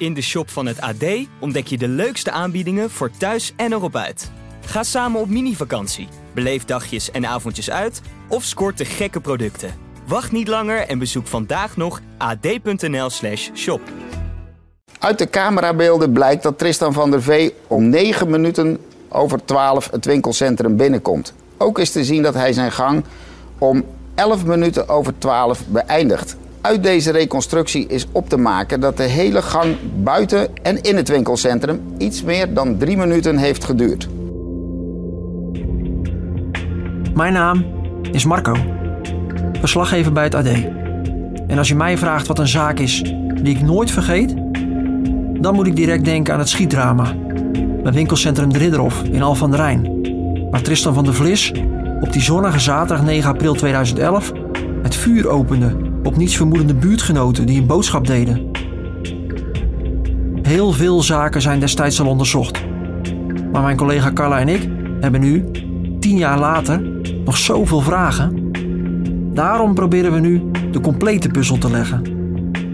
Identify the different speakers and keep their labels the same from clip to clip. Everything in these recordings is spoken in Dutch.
Speaker 1: In de shop van het AD ontdek je de leukste aanbiedingen voor thuis en erop uit. Ga samen op mini-vakantie, beleef dagjes en avondjes uit of scoort de gekke producten. Wacht niet langer en bezoek vandaag nog ad.nl/slash shop.
Speaker 2: Uit de camerabeelden blijkt dat Tristan van der Vee om 9 minuten over 12 het winkelcentrum binnenkomt. Ook is te zien dat hij zijn gang om 11 minuten over 12 beëindigt. Uit deze reconstructie is op te maken dat de hele gang buiten en in het winkelcentrum iets meer dan 3 minuten heeft geduurd.
Speaker 3: Mijn naam is Marco, verslaggever bij het AD. En als je mij vraagt wat een zaak is die ik nooit vergeet, dan moet ik direct denken aan het schietdrama bij winkelcentrum De Ridderhof in Al van der Rijn, waar Tristan van der Vlis op die zonnige zaterdag 9 april 2011 het vuur opende op nietsvermoedende buurtgenoten die een boodschap deden. Heel veel zaken zijn destijds al onderzocht. Maar mijn collega Carla en ik hebben nu, tien jaar later, nog zoveel vragen. Daarom proberen we nu de complete puzzel te leggen.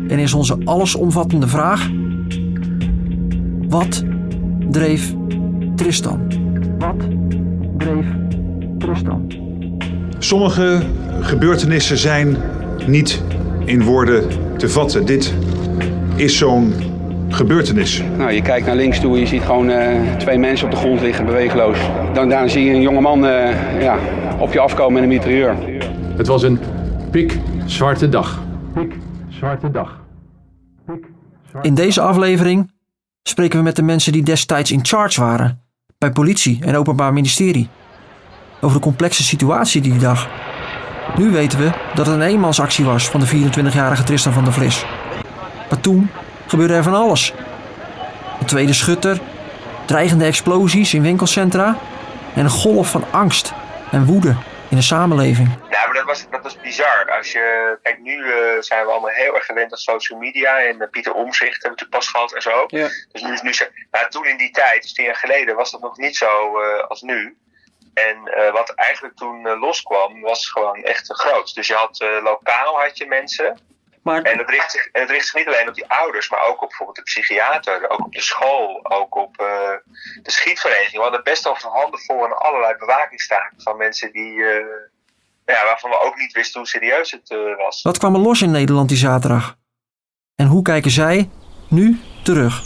Speaker 3: En is onze allesomvattende vraag: wat dreef Tristan? Wat dreef Tristan?
Speaker 4: Sommige gebeurtenissen zijn niet in woorden te vatten. Dit is zo'n gebeurtenis.
Speaker 5: Nou, je kijkt naar links toe en je ziet gewoon uh, twee mensen op de grond liggen, beweegloos. Dan, daarna zie je een jonge man uh, ja, op je afkomen met een mitrailleur.
Speaker 6: Het was een pikzwarte dag. Pikzwarte dag.
Speaker 3: In deze aflevering spreken we met de mensen die destijds in charge waren bij politie en openbaar ministerie. Over de complexe situatie die dag. Nu weten we dat het een eenmansactie was van de 24-jarige Tristan van der Vlis. Maar toen gebeurde er van alles. Een tweede schutter, dreigende explosies in winkelcentra en een golf van angst en woede in de samenleving.
Speaker 7: Ja, maar dat was, dat was bizar. Als je, kijk, nu uh, zijn we allemaal heel erg gewend aan social media. En uh, Pieter Omzicht hebben we natuurlijk pas gehad en zo.
Speaker 5: Ja.
Speaker 7: Dus nu, nu, maar toen in die tijd, dus tien jaar geleden, was dat nog niet zo uh, als nu. En uh, wat eigenlijk toen uh, loskwam, was gewoon echt groot. Dus je had uh, lokaal had je mensen.
Speaker 3: Maar...
Speaker 7: En het richt, zich, het richt zich niet alleen op die ouders, maar ook op bijvoorbeeld de psychiater, ook op de school, ook op de schietvereniging. We hadden best wel handen vol en allerlei bewakingstaken van mensen die, ja, waarvan we ook niet wisten hoe serieus het was.
Speaker 3: Wat kwam er los in Nederland die zaterdag? En hoe kijken zij nu terug?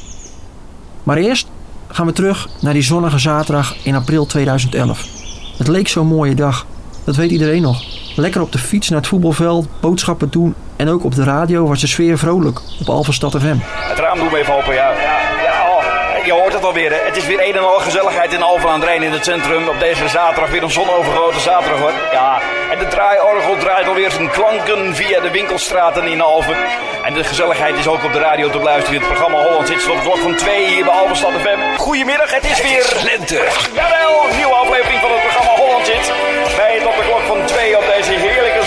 Speaker 3: Maar eerst gaan we terug naar die zonnige zaterdag in april 2011. Het leek zo'n mooie dag. Dat weet iedereen nog. Lekker op de fiets naar het voetbalveld, boodschappen doen en ook op de radio was de sfeer vrolijk op Alphenstad FM.
Speaker 8: Het raam doen we even open, ja. ja, ja oh, je hoort het alweer. Hè. Het is weer een en al gezelligheid in Alphen aan het Rijn in het centrum. Op deze zaterdag weer een zonovergoten zaterdag hoor. Ja, en de draaiorgel draait alweer zijn klanken via de winkelstraten in Alphen. En de gezelligheid is ook op de radio te beluisteren. Het programma Holland zit tot de klok van 2 hier bij Alphenstad FM. Goedemiddag, het is weer lente. Jawel, nieuwe aflevering van het programma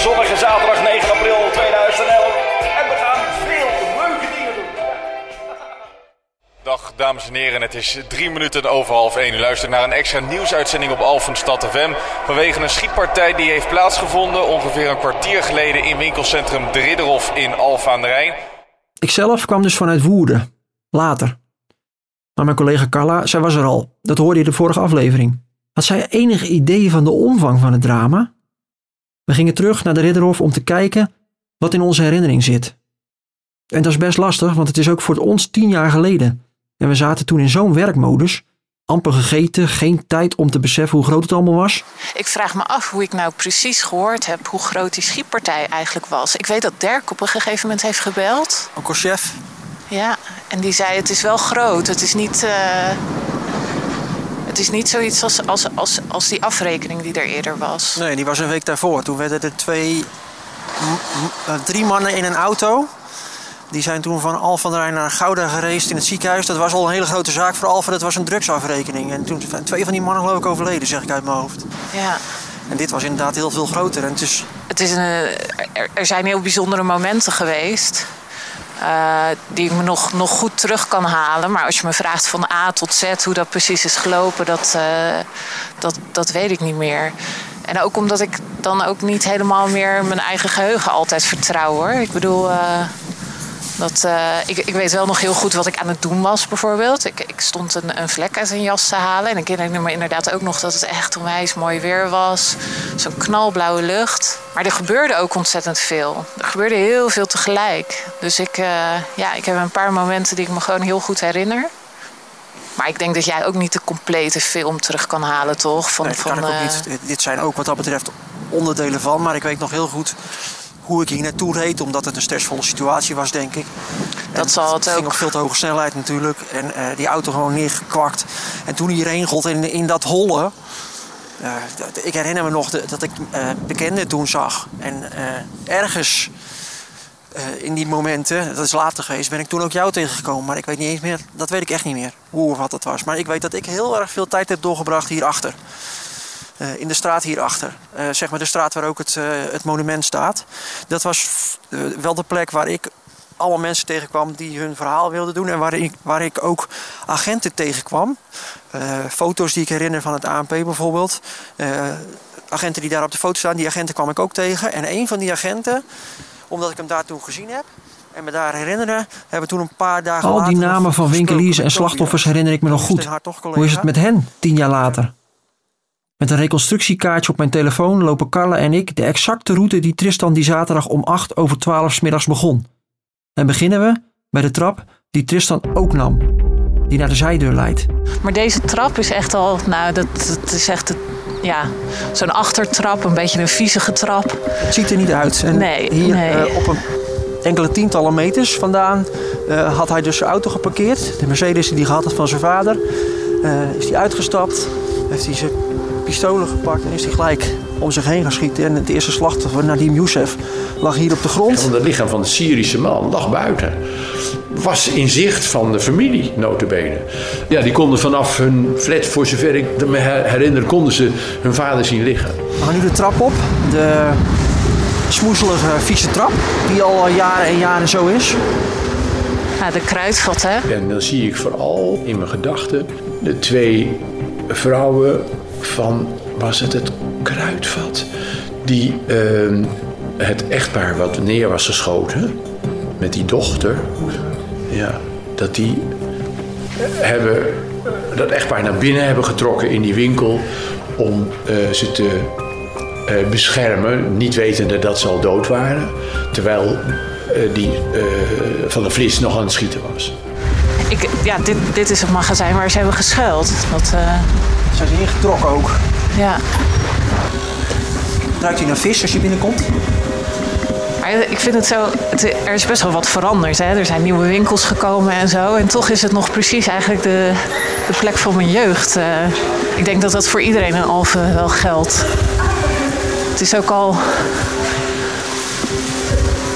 Speaker 8: zonnige zaterdag 9 april 2011. En we gaan veel leuke dingen doen.
Speaker 9: Dag dames en heren, het is drie minuten over half één. U luistert naar een extra nieuwsuitzending op Alphenstad FM. Vanwege een schietpartij die heeft plaatsgevonden ongeveer een kwartier geleden in winkelcentrum De Ridderhof in Alphen aan de Rijn.
Speaker 3: Ikzelf kwam dus vanuit Woerden. Later. Maar mijn collega Carla, zij was er al. Dat hoorde je de vorige aflevering. Had zij enig idee van de omvang van het drama? We gingen terug naar de Ridderhof om te kijken wat in onze herinnering zit. En dat is best lastig, want het is ook voor ons tien jaar geleden. En we zaten toen in zo'n werkmodus. Amper gegeten, geen tijd om te beseffen hoe groot het allemaal was.
Speaker 10: Ik vraag me af hoe ik nou precies gehoord heb hoe groot die schietpartij eigenlijk was. Ik weet dat Dirk op een gegeven moment heeft gebeld.
Speaker 3: Ook als chef.
Speaker 10: Ja, en die zei het is wel groot. Het is niet, uh, het is niet zoiets als, als, als, als die afrekening die er eerder was.
Speaker 3: Nee, die was een week daarvoor. Toen werden er twee, drie mannen in een auto. Die zijn toen van Al van der Rijn naar Gouda gereisd in het ziekenhuis. Dat was al een hele grote zaak voor Alfa. Dat was een drugsafrekening. En toen zijn twee van die mannen geloof ik overleden, zeg ik uit mijn hoofd.
Speaker 10: Ja.
Speaker 3: En dit was inderdaad heel veel groter. En het is...
Speaker 10: Het is een, er, er zijn heel bijzondere momenten geweest. Uh, die ik me nog, nog goed terug kan halen. Maar als je me vraagt van A tot Z hoe dat precies is gelopen, dat, uh, dat, dat weet ik niet meer. En ook omdat ik dan ook niet helemaal meer mijn eigen geheugen altijd vertrouw hoor. Ik bedoel, uh, Dat, uh, ik, ik, weet wel nog heel goed wat ik aan het doen was, bijvoorbeeld. Ik, ik stond een, een, vlek uit een jas te halen. En ik herinner me inderdaad ook nog dat het echt onwijs mooi weer was. Zo'n knalblauwe lucht. Maar er gebeurde ook ontzettend veel. Er gebeurde heel veel tegelijk. Dus ik, uh, ja, ik heb een paar momenten die ik me gewoon heel goed herinner. Maar ik denk dat jij ook niet de complete film terug kan halen, toch?
Speaker 3: Van, nee, van, kan ik ook uh... niet. Dit zijn ook wat dat betreft onderdelen van. Maar ik weet nog heel goed hoe ik hier naartoe reed, omdat het een stressvolle situatie was, denk ik.
Speaker 10: Dat zal het,
Speaker 3: het ging
Speaker 10: ook.
Speaker 3: op veel te hoge snelheid natuurlijk. En uh, die auto gewoon neergekwakt. En toen hierheen gold in, in dat holle. Uh, ik herinner me nog de, dat ik uh, bekenden toen zag. En ergens in die momenten, dat is later geweest, ben ik toen ook jou tegengekomen. Maar ik weet niet eens meer, dat weet ik echt niet meer, hoe of wat dat was. Maar ik weet dat ik heel erg veel tijd heb doorgebracht hierachter. Uh, in de straat hierachter. Uh, zeg maar de straat waar ook het, uh, het monument staat. Dat was wel de plek waar ik alle mensen tegenkwam die hun verhaal wilden doen. En waar ik, waar ik ook agenten tegenkwam. foto's die ik herinner van het ANP bijvoorbeeld. agenten die daar op de foto staan, die agenten kwam ik ook tegen. En een van die agenten, omdat ik hem daar toen gezien heb, en me daar herinneren, hebben toen een paar dagen
Speaker 11: Al die namen van winkeliers en slachtoffers herinner ik me nog goed. Hoe is het met hen tien jaar later? Met een reconstructiekaartje op mijn telefoon lopen Carla en ik de exacte route die Tristan die zaterdag om 8 over 12 middags begon. En beginnen we bij de trap die Tristan ook nam, die naar de zijdeur leidt.
Speaker 10: Maar deze trap is echt al, nou, dat, dat is echt ja, zo'n achtertrap, een beetje een viezige trap.
Speaker 3: Het ziet er niet uit. En
Speaker 10: nee,
Speaker 3: hier
Speaker 10: nee.
Speaker 3: Uh, op een enkele tientallen meters vandaan uh, had hij dus zijn auto geparkeerd. De Mercedes die hij gehad had van zijn vader. Uh, is hij uitgestapt, heeft hij zijn pistolen gepakt en is hij gelijk om zich heen gaan schieten. En het eerste slachtoffer, Nadim Youssef, lag hier op de grond.
Speaker 12: Het lichaam van de Syrische man lag buiten. Was in zicht van de familie, notabene. Ja, die konden vanaf hun flat, voor zover ik me herinner, konden ze hun vader zien liggen.
Speaker 3: We gaan nu de trap op. De smoezelige, vieze trap, die al jaren en jaren zo is.
Speaker 10: Ja, de kruidvat, hè?
Speaker 12: En dan zie ik vooral in mijn gedachten de twee vrouwen van, was het het kruidvat, die uh, het echtpaar wat neer was geschoten, met die dochter, ja, dat die hebben dat echtpaar naar binnen hebben getrokken in die winkel om uh, ze te uh, beschermen, niet wetende dat ze al dood waren, terwijl die van de Vlis nog aan het schieten was.
Speaker 10: Ik, ja, dit, dit is het magazijn waar ze hebben geschuild.
Speaker 3: Zijn ze ingetrokken ook.
Speaker 10: Ja.
Speaker 3: Ruikt hij naar vis als je binnenkomt?
Speaker 10: Maar ik vind het zo, het, er is best wel wat veranderd. Hè? Er zijn nieuwe winkels gekomen en zo. En toch is het nog precies eigenlijk de, de plek van mijn jeugd. Uh, ik denk dat dat voor iedereen in Alphen wel geldt. Het is ook al,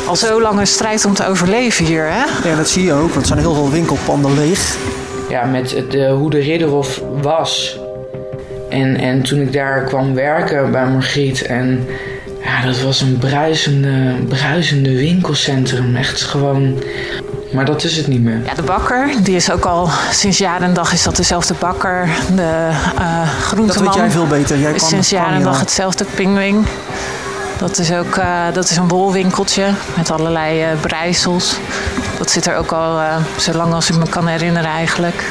Speaker 10: al zo lang een strijd om te overleven hier. Hè?
Speaker 3: Ja, dat zie je ook. Want er zijn heel veel winkelpanden leeg.
Speaker 13: Ja, met het, uh, hoe de Ridderhof was. En, en toen ik daar kwam werken bij Margriet en ja, dat was een bruisende, bruisende winkelcentrum. Echt gewoon. Maar dat is het niet meer.
Speaker 10: Ja, de bakker, die is ook al sinds jaar en dag is dat dezelfde bakker. De uh, groenteman.
Speaker 3: Dat weet jij veel beter. Jij
Speaker 10: is sinds jaar en dag hetzelfde pingwing. Dat is ook uh, dat is een wolwinkeltje met allerlei uh, breisels. Dat zit er ook al uh, zo lang als ik me kan herinneren eigenlijk.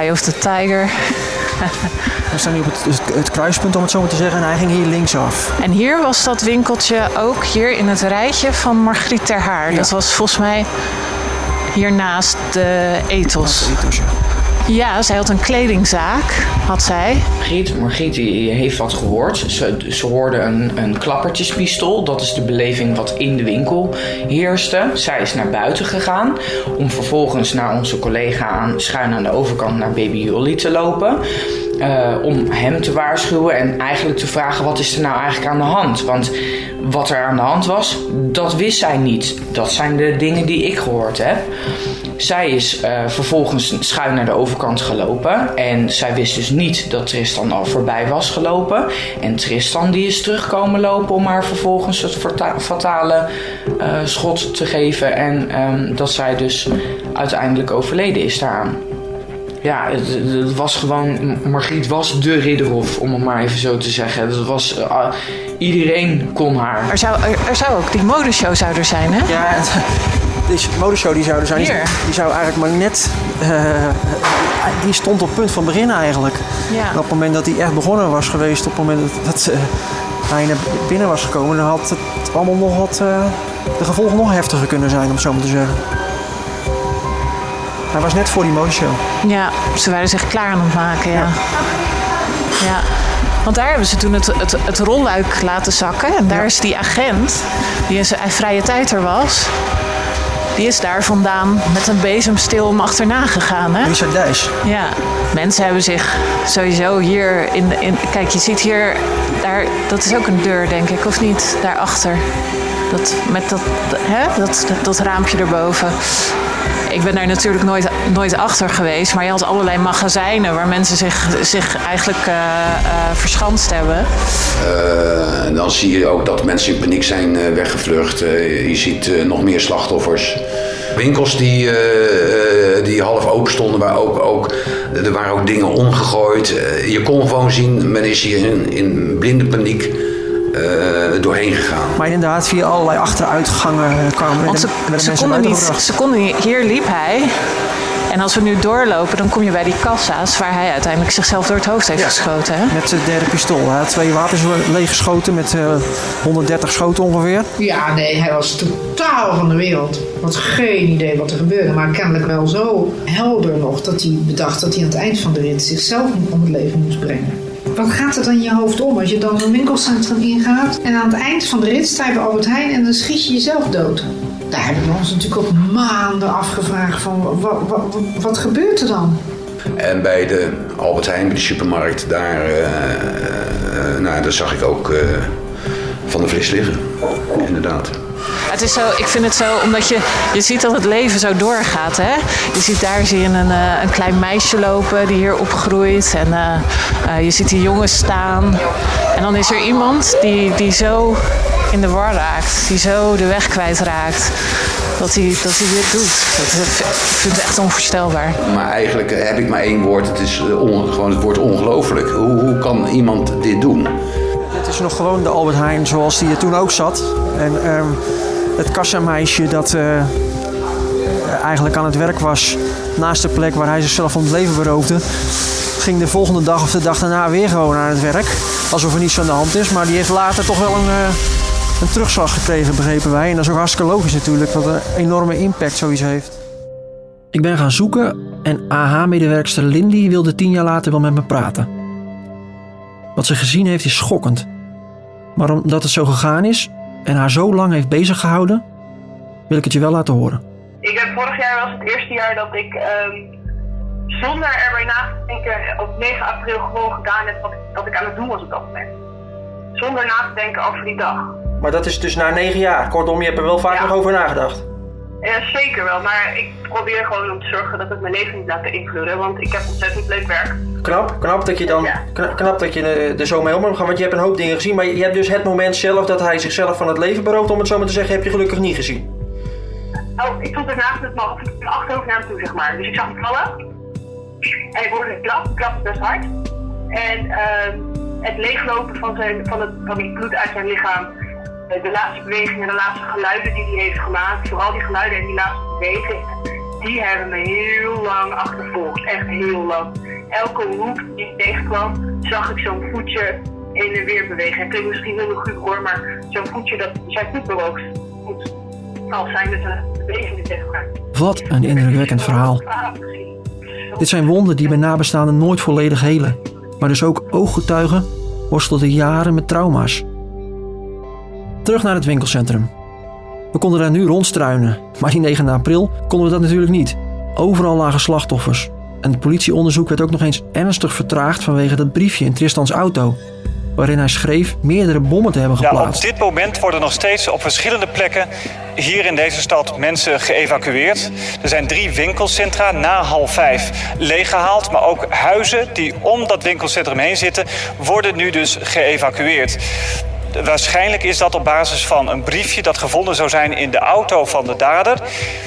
Speaker 10: Eye of the Tiger.
Speaker 3: We staan nu op het, het, kruispunt, om het zo maar te zeggen, en hij ging hier linksaf.
Speaker 10: En hier was dat winkeltje ook, hier in het rijtje van Margriet ter Haar. Ja. Dat was volgens mij hiernaast de ethos.
Speaker 3: Ja.
Speaker 10: Ja, zij had een kledingzaak, had zij.
Speaker 13: Margriet, Margriet heeft wat gehoord. Ze, ze hoorde een, een klappertjespistool. Dat is de beleving wat in de winkel heerste. Zij is naar buiten gegaan om vervolgens naar onze collega aan, schuin aan de overkant naar Baby Jolly te lopen. Uh, om hem te waarschuwen en eigenlijk te vragen wat is er nou eigenlijk aan de hand. Want wat er aan de hand was, dat wist zij niet. Dat zijn de dingen die ik gehoord heb. Zij is uh, vervolgens schuin naar de overkant gelopen. En zij wist dus niet dat Tristan al voorbij was gelopen. En Tristan die is terugkomen lopen om haar vervolgens het fatale uh, schot te geven. En um, dat zij dus uiteindelijk overleden is daaraan. ja, het, het, was gewoon. Margriet was de Ridderhof, om het maar even zo te zeggen. Het was, uh, iedereen kon haar.
Speaker 10: Er zou, er, er, zou ook die modeshow zou er zijn, hè?
Speaker 3: Ja, het, deze modeshow die zou er zijn. Die zou eigenlijk maar net. Uh, die stond op punt van begin eigenlijk. Ja. En op het moment dat hij echt begonnen was geweest, op het moment dat, dat uh, hij naar binnen was gekomen, dan had het allemaal nog wat. de gevolgen nog heftiger kunnen zijn, om het zo maar te zeggen. Hij was net voor die modeshow.
Speaker 10: Ja, ze waren zich klaar aan het maken, ja. ja. Want daar hebben ze toen het, het, het rolluik laten zakken. En daar is die agent, die in zijn vrije tijd er was... Die is daar vandaan met een bezemstil om achterna gegaan. Hè?
Speaker 3: Richard Dijs.
Speaker 10: Ja. Mensen hebben zich sowieso hier in, in... Kijk, je ziet hier... Daar, dat is ook een deur, denk ik, of niet? Daarachter. Dat, met dat, hè? Dat, dat, dat raampje erboven ik ben daar natuurlijk nooit, nooit achter geweest. Maar je had allerlei magazijnen waar mensen zich, zich eigenlijk uh, uh, verschanst hebben.
Speaker 14: Uh, dan zie je ook dat mensen in paniek zijn weggevlucht. je ziet nog meer slachtoffers. Winkels die, die half open stonden, waar ook, ook, er waren ook dingen omgegooid. je kon gewoon zien, men is hier in, in blinde paniek doorheen gegaan.
Speaker 3: Maar inderdaad, via allerlei achteruitgangen kwamen
Speaker 10: Want ze, de, ze, konden niet, ze konden niet, hier liep hij. En als we nu doorlopen, dan kom je bij die kassa's waar hij uiteindelijk zichzelf door het hoofd heeft geschoten. Hè?
Speaker 3: Met zijn derde pistool. Hij had twee wapens leeggeschoten met uh, 130 schoten ongeveer.
Speaker 15: Ja, nee, hij was totaal van de wereld. Had geen idee wat er gebeurde, maar kennelijk wel zo helder nog dat hij bedacht dat hij aan het eind van de rit zichzelf om het leven moest brengen. Wat gaat er dan in je hoofd om als je dan een winkelcentrum ingaat en aan het eind van de rit sta je bij Albert Heijn en dan schiet je jezelf dood? Daar hebben we ons natuurlijk ook maanden afgevraagd van wat, gebeurt er dan?
Speaker 14: En bij de Albert Heijn, bij de supermarkt, daar, uh, uh, nou, daar zag ik ook van de vlees liggen. Inderdaad.
Speaker 10: Het is zo, ik vind het zo, omdat je, je ziet dat het leven zo doorgaat. Hè? Je ziet daar zie je een, een klein meisje lopen die hier opgroeit. En uh, uh, je ziet die jongens staan. En dan is er iemand die, die zo in de war raakt. Die zo de weg kwijtraakt. Dat hij, dat hij dit doet. Dat, ik vind het echt onvoorstelbaar.
Speaker 14: Maar eigenlijk heb ik maar één woord. Het is on, gewoon het woord ongelooflijk. Hoe, hoe kan iemand dit doen?
Speaker 3: Is nog gewoon de Albert Heijn zoals die er toen ook zat. En um, het kassameisje dat uh, eigenlijk aan het werk was naast de plek waar hij zichzelf van het leven beroofde, ging de volgende dag of de dag daarna weer gewoon aan het werk. Alsof er niets aan de hand is. Maar die heeft later toch wel een, uh, een terugslag gekregen, begrepen wij. En dat is ook hartstikke logisch natuurlijk, wat een enorme impact zoiets heeft. Ik ben gaan zoeken en AH-medewerkster Lindy wilde tien jaar later wel met me praten. Wat ze gezien heeft is schokkend. Maar omdat het zo gegaan is, en haar zo lang heeft bezig gehouden, wil ik het je wel laten horen.
Speaker 16: Ik heb vorig jaar was het eerste jaar dat ik um, zonder erbij na te denken op 9 april gewoon gedaan heb wat ik, wat ik aan het doen was op dat moment. Zonder na te denken over die dag.
Speaker 3: Maar dat is dus na negen jaar. Kortom, je hebt er wel vaak nog over nagedacht.
Speaker 16: Ja, zeker wel. Maar ik probeer gewoon om te zorgen dat het mijn leven niet laat beïnvloeden. Want ik heb ontzettend leuk werk.
Speaker 3: Knap, knap dat je dan knap dat je er zo mee om gaat. Want je hebt een hoop dingen gezien. Maar je hebt dus het moment zelf dat hij zichzelf van het leven berooft, om het zo maar te zeggen, heb je gelukkig niet gezien.
Speaker 16: Oh, ik stond ernaast met mijn achterhoofd naar hem toe, zeg maar. Dus ik zag hem vallen. En ik hoorde een klap, klap best hard. En uh, het leeglopen van, zijn, van, het, van die bloed uit zijn lichaam de laatste bewegingen, de laatste geluiden die hij heeft gemaakt, vooral die geluiden en die laatste bewegingen, die hebben me heel lang achtervolgd. Echt heel lang. Elke hoek die ik tegenkwam, zag ik zo'n voetje heen en weer bewegen. Het klinkt misschien heel goed hoor, maar zo'n voetje dat zijn voet bewoog. Goed. Als zijn het een bewegingen zeg maar.
Speaker 3: Wat een indrukwekkend verhaal. Dit zijn wonden die bij nabestaanden nooit volledig helen. Maar dus ook ooggetuigen worstelden jaren met trauma's. Terug naar het winkelcentrum. We konden daar nu rondstruinen, maar die 9 april konden we dat natuurlijk niet. Overal lagen slachtoffers. En het politieonderzoek werd ook nog eens ernstig vertraagd vanwege dat briefje in Tristans auto. Waarin hij schreef meerdere bommen te hebben geplaatst.
Speaker 17: Ja, op dit moment worden nog steeds op verschillende plekken hier in deze stad mensen geëvacueerd. Er zijn drie winkelcentra na half vijf leeggehaald. Maar ook huizen die om dat winkelcentrum heen zitten, worden nu dus geëvacueerd. Waarschijnlijk is dat op basis van een briefje dat gevonden zou zijn in de auto van de dader.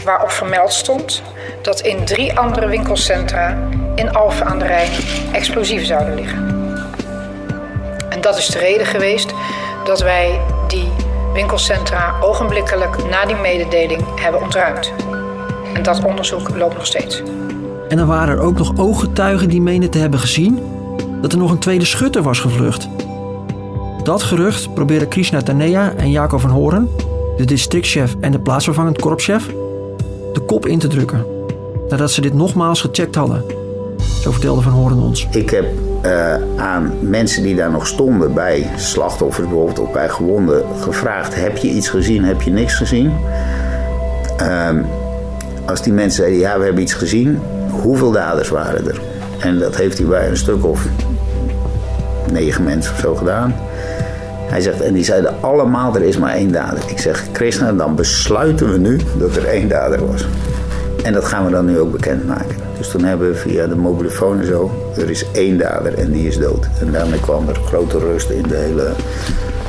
Speaker 18: Waarop vermeld stond dat in drie andere winkelcentra
Speaker 15: in Alphen aan de Rijn explosieven zouden liggen. En dat is de reden geweest dat wij die winkelcentra ogenblikkelijk na die mededeling hebben ontruimd. En dat onderzoek loopt nog steeds.
Speaker 3: En dan waren er ook nog ooggetuigen die menen te hebben gezien dat er nog een tweede schutter was gevlucht. Dat gerucht probeerden Krishna Tanea en Jacob van Horen, de districtchef en de plaatsvervangend korpschef, de kop in te drukken. Nadat ze dit nogmaals gecheckt hadden. Zo vertelde Van Horen ons.
Speaker 2: Ik heb uh, aan mensen die daar nog stonden, bij slachtoffers bijvoorbeeld of bij gewonden, gevraagd: heb je iets gezien, heb je niks gezien? Uh, als die mensen zeiden: ja, we hebben iets gezien, hoeveel daders waren er? En dat heeft hij bij een stuk of negen mensen of zo gedaan. Hij zegt, en die zeiden allemaal, er is maar één dader. Ik zeg, Krishna, dan besluiten we nu dat er één dader was. En dat gaan we dan nu ook bekendmaken. Dus toen hebben we via de mobielefoon en zo, er is één dader en die is dood. En daarmee kwam er grote rust in de hele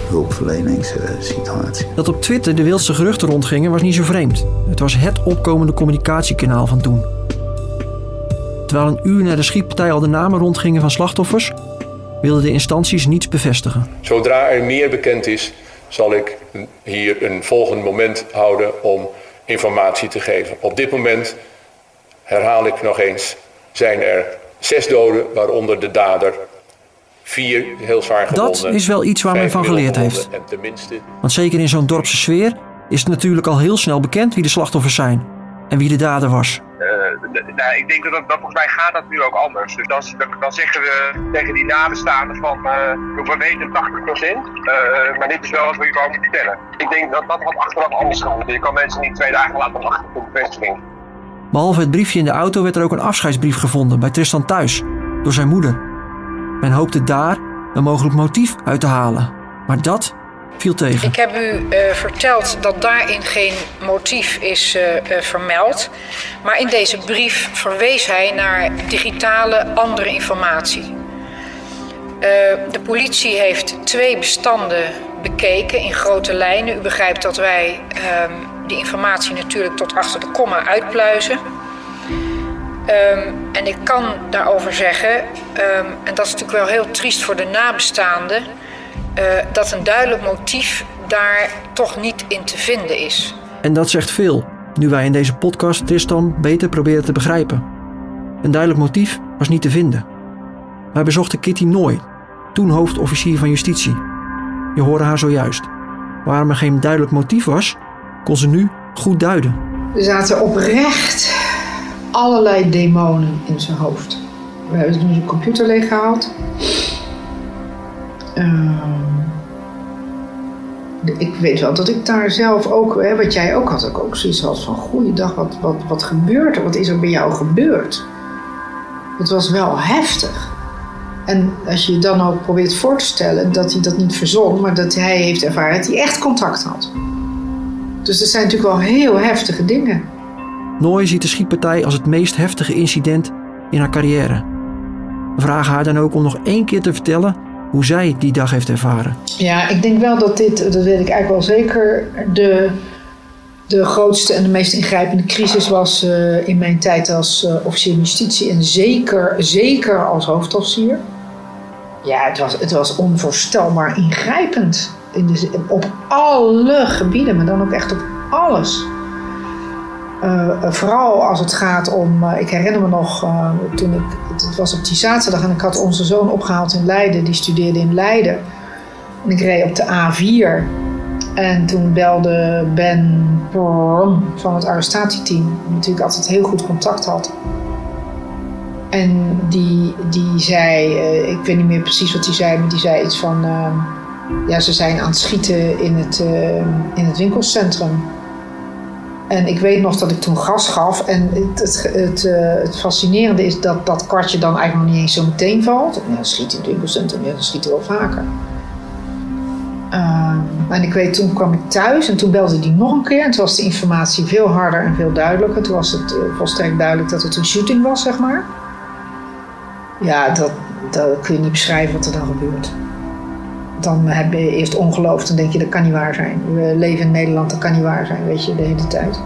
Speaker 2: hulpverleningssituatie.
Speaker 3: Dat op Twitter de wildste geruchten rondgingen was niet zo vreemd. Het was het opkomende communicatiekanaal van toen. Terwijl een uur na de schietpartij al de namen rondgingen van slachtoffers, wilden de instanties niets bevestigen.
Speaker 12: Zodra er meer bekend is, zal ik hier een volgend moment houden om informatie te geven. Op dit moment, herhaal ik nog eens, zijn er zes doden, waaronder de dader. Vier heel zwaar gewonden.
Speaker 3: Dat is wel iets waar men van geleerd heeft. Want zeker in zo'n dorpse sfeer is het natuurlijk al heel snel bekend wie de slachtoffers zijn en wie de dader was.
Speaker 7: Nou, ik denk dat, dat, volgens mij gaat dat nu ook anders. Dus dan, dan zeggen we tegen die nabestaanden van uh, we weten 80%, uh, maar dit is wel wat we je komen vertellen. Ik denk dat dat wat achteraf anders gaat. Je kan mensen niet twee dagen laten wachten op de bevestiging.
Speaker 3: Behalve het briefje in de auto werd er ook een afscheidsbrief gevonden bij Tristan thuis, door zijn moeder. Men hoopte daar een mogelijk motief uit te halen. Maar dat viel tegen.
Speaker 15: Ik heb u uh, verteld dat daarin geen motief is uh, uh, vermeld. Maar in deze brief verwees hij naar digitale andere informatie. de politie heeft twee bestanden bekeken in grote lijnen. U begrijpt dat wij ehm, die informatie natuurlijk tot achter de komma uitpluizen. Um, en ik kan daarover zeggen, um, en dat is natuurlijk wel heel triest voor de nabestaanden, uh, dat een duidelijk motief daar toch niet in te vinden is.
Speaker 3: En dat zegt veel, nu wij in deze podcast Tristan beter proberen te begrijpen. Een duidelijk motief was niet te vinden. Wij bezochten Kitty Nooy, toen hoofdofficier van justitie. Je hoorde haar zojuist. Waarom er geen duidelijk motief was, kon ze nu goed duiden.
Speaker 15: Er zaten oprecht allerlei demonen in zijn hoofd. We hebben toen zijn computer leeggehaald. Uh, ik weet wel dat ik daar zelf ook, hè, wat jij ook had, ik ook zoiets had van: Goeiedag, wat, wat, wat gebeurt er? Wat is er bij jou gebeurd? Het was wel heftig. En als je je dan ook probeert voor te stellen dat hij dat niet verzon, maar dat hij heeft ervaren dat hij echt contact had. Dus dat zijn natuurlijk wel heel heftige dingen.
Speaker 3: Nooy ziet de schietpartij als het meest heftige incident in haar carrière. We vragen haar dan ook om nog één keer te vertellen hoe zij die dag heeft ervaren.
Speaker 15: Ja, ik denk wel dat dit, dat weet ik eigenlijk wel zeker, de, de grootste en de meest ingrijpende crisis was uh, in mijn tijd als uh, officier justitie en zeker, zeker als hoofdofficier. Ja, het was, het was onvoorstelbaar ingrijpend. In de, op alle gebieden, maar dan ook echt op alles. Uh, vooral als het gaat om, uh, ik herinner me nog, toen ik, het was op die zaterdag en ik had onze zoon opgehaald in Leiden, die studeerde in Leiden. En ik reed op de A4 en toen belde Ben van het arrestatieteam, die natuurlijk altijd heel goed contact had. En die, die zei, ik weet niet meer precies wat hij zei, maar die zei iets van, ja ze zijn aan het schieten in het, in het winkelcentrum. En ik weet nog dat ik toen gas gaf. En het, het, uh, het fascinerende is dat dat kwartje dan eigenlijk nog niet eens zo meteen valt. Ja, schiet in het winkelcentrum, ja, dat schiet er wel vaker. Uh, en ik weet, toen kwam ik thuis en toen belde die nog een keer. En toen was de informatie veel harder en veel duidelijker. Toen was het uh, volstrekt duidelijk dat het een shooting was, zeg maar. Ja, dat, dat kun je niet beschrijven wat er dan gebeurt dan heb je eerst ongeloof, dan denk je dat kan niet waar zijn. We leven in Nederland, dat kan niet waar zijn, weet je, de hele tijd.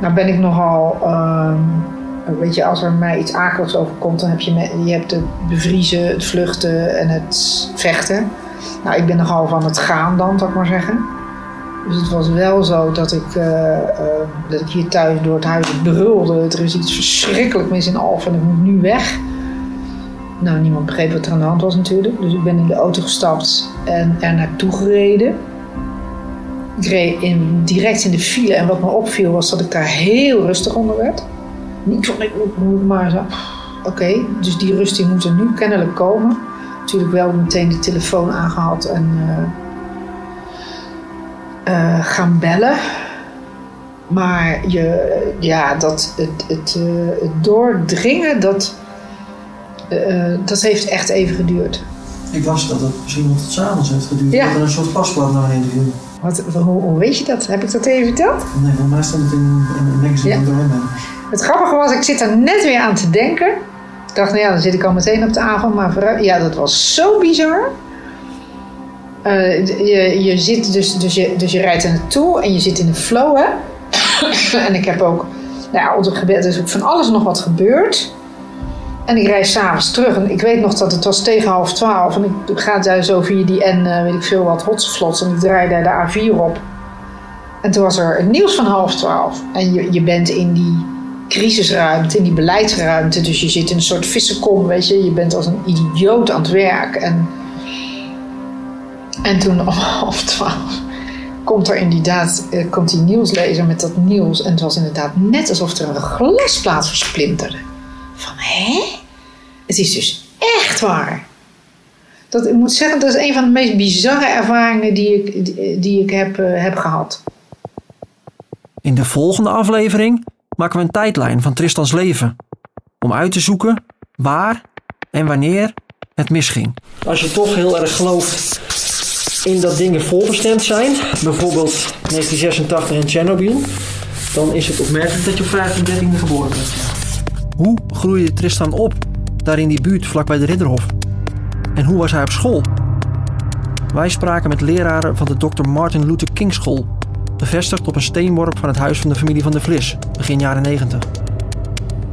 Speaker 15: Nou ben ik nogal uh, weet je, als er mij iets akeligs overkomt, dan heb je, je hebt het bevriezen, het vluchten en het vechten. Nou, ik ben nogal van het gaan dan, zal ik maar zeggen. Dus het was wel zo dat ik, uh, uh, dat ik hier thuis door het huis brulde. Er is iets verschrikkelijk mis in Alphen en ik moet nu weg. Nou, niemand begreep wat er aan de hand was natuurlijk. Dus ik ben in de auto gestapt en er naartoe gereden. Ik reed in, direct in de file en wat me opviel was dat ik daar heel rustig onder werd. Niet van ik moet maar zo. Oké, dus die rust die moet er nu kennelijk komen. Natuurlijk wel meteen de telefoon aangehad en uh, uh, gaan bellen. Maar je, ja, dat, het, het, het doordringen, dat, dat heeft echt even geduurd.
Speaker 3: Ik las dat het misschien nog tot s'avonds heeft geduurd.
Speaker 15: Ja.
Speaker 3: Dat er een soort paspoort naar beneden viel.
Speaker 15: Wat, hoe, hoe, weet je dat? Heb ik dat even verteld?
Speaker 3: Nee, voor mij stond het in, in een magazine ja. door
Speaker 15: Het grappige was, ik zit er net weer aan te denken. Ik dacht, nou ja, dan zit ik al meteen op de avond. Maar vooruit, ja, dat was zo bizar. Uh, je, je zit dus, dus, je, dus je rijdt er naartoe en je zit in de flow, hè? en ik heb ook, nou ja, onder gebed is ook van alles nog wat gebeurd. En ik rijd s'avonds terug en ik weet nog dat het was tegen half twaalf. En ik ga daar zo via die N, uh, weet ik veel wat, hotsvlots. En ik draai daar de A4 op. En toen was er het nieuws van half twaalf. En je, je bent in die crisisruimte, in die beleidsruimte. Dus je zit in een soort vissenkom, weet je. Je bent als een idioot aan het werk. En, en toen om half twaalf komt er inderdaad uh, komt die nieuwslezer met dat nieuws. En het was inderdaad net alsof er een glasplaat versplinterde. Van, hè? Het is dus echt waar. Dat, ik moet zeggen, dat is een van de meest bizarre ervaringen die ik, die, die ik heb, uh, heb gehad.
Speaker 3: In de volgende aflevering maken we een tijdlijn van Tristans leven. Om uit te zoeken waar en wanneer het misging. Als je toch heel erg gelooft in dat dingen voorbestemd zijn, bijvoorbeeld 1986 en Chernobyl, dan is het opmerkelijk dat je op 15 13 geboren bent. Hoe groeide Tristan op, daar in die buurt vlakbij de Ridderhof? En hoe was hij op school? Wij spraken met leraren van de Dr. Martin Luther King School, bevestigd op een steenworp van het huis van de familie van de Vlis, begin jaren 90.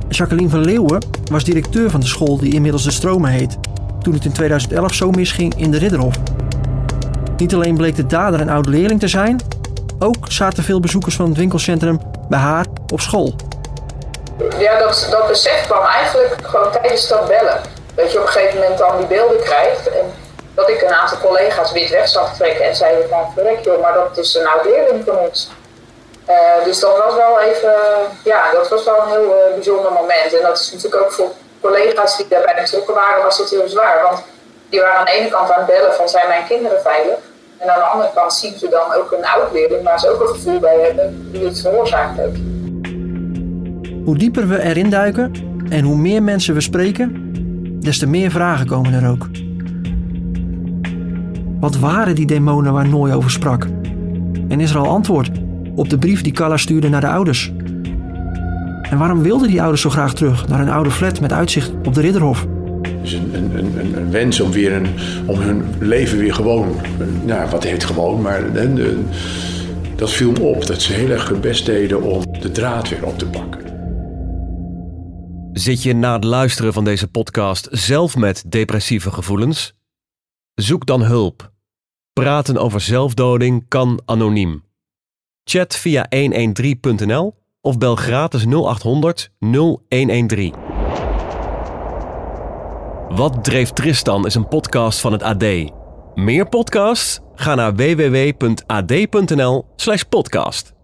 Speaker 3: Jacqueline van Leeuwen was directeur van de school die inmiddels de Stromen heet, toen het in 2011 zo misging in de Ridderhof. Niet alleen bleek de dader een oude leerling te zijn, ook zaten veel bezoekers van het winkelcentrum bij haar op school.
Speaker 18: Ja, dat, dat besef kwam eigenlijk gewoon tijdens dat bellen. Dat je op een gegeven moment dan die beelden krijgt. En dat ik een aantal collega's wit weg zag trekken en zeiden, nou verrek joh, maar dat is een oud leerling van ons. Uh, dus dat was wel even, ja, dat was wel een heel uh, bijzonder moment. En dat is natuurlijk ook voor collega's die daarbij betrokken waren, was het heel zwaar. Want die waren aan de ene kant aan het bellen van zijn mijn kinderen veilig. En aan de andere kant zien ze dan ook een oud leerling waar ze ook een gevoel bij hebben die het veroorzaakt heeft.
Speaker 3: Hoe dieper we erin duiken en hoe meer mensen we spreken, des te meer vragen komen er ook. Wat waren die demonen waar Nooi over sprak? En is er al antwoord op de brief die Kalla stuurde naar de ouders? En waarom wilden die ouders zo graag terug naar een oude flat met uitzicht op de Ridderhof?
Speaker 12: Een, een, een, een wens om, weer een, om hun leven weer gewoon, nou wat heet gewoon, maar dat viel me op. Dat ze heel erg hun best deden om de draad weer op te pakken.
Speaker 19: Zit je na het luisteren van deze podcast zelf met depressieve gevoelens? Zoek dan hulp. Praten over zelfdoding kan anoniem. Chat via 113.nl of bel gratis 0800 0113. Wat dreef Tristan is een podcast van het AD. Meer podcasts? Ga naar www.ad.nl/podcast.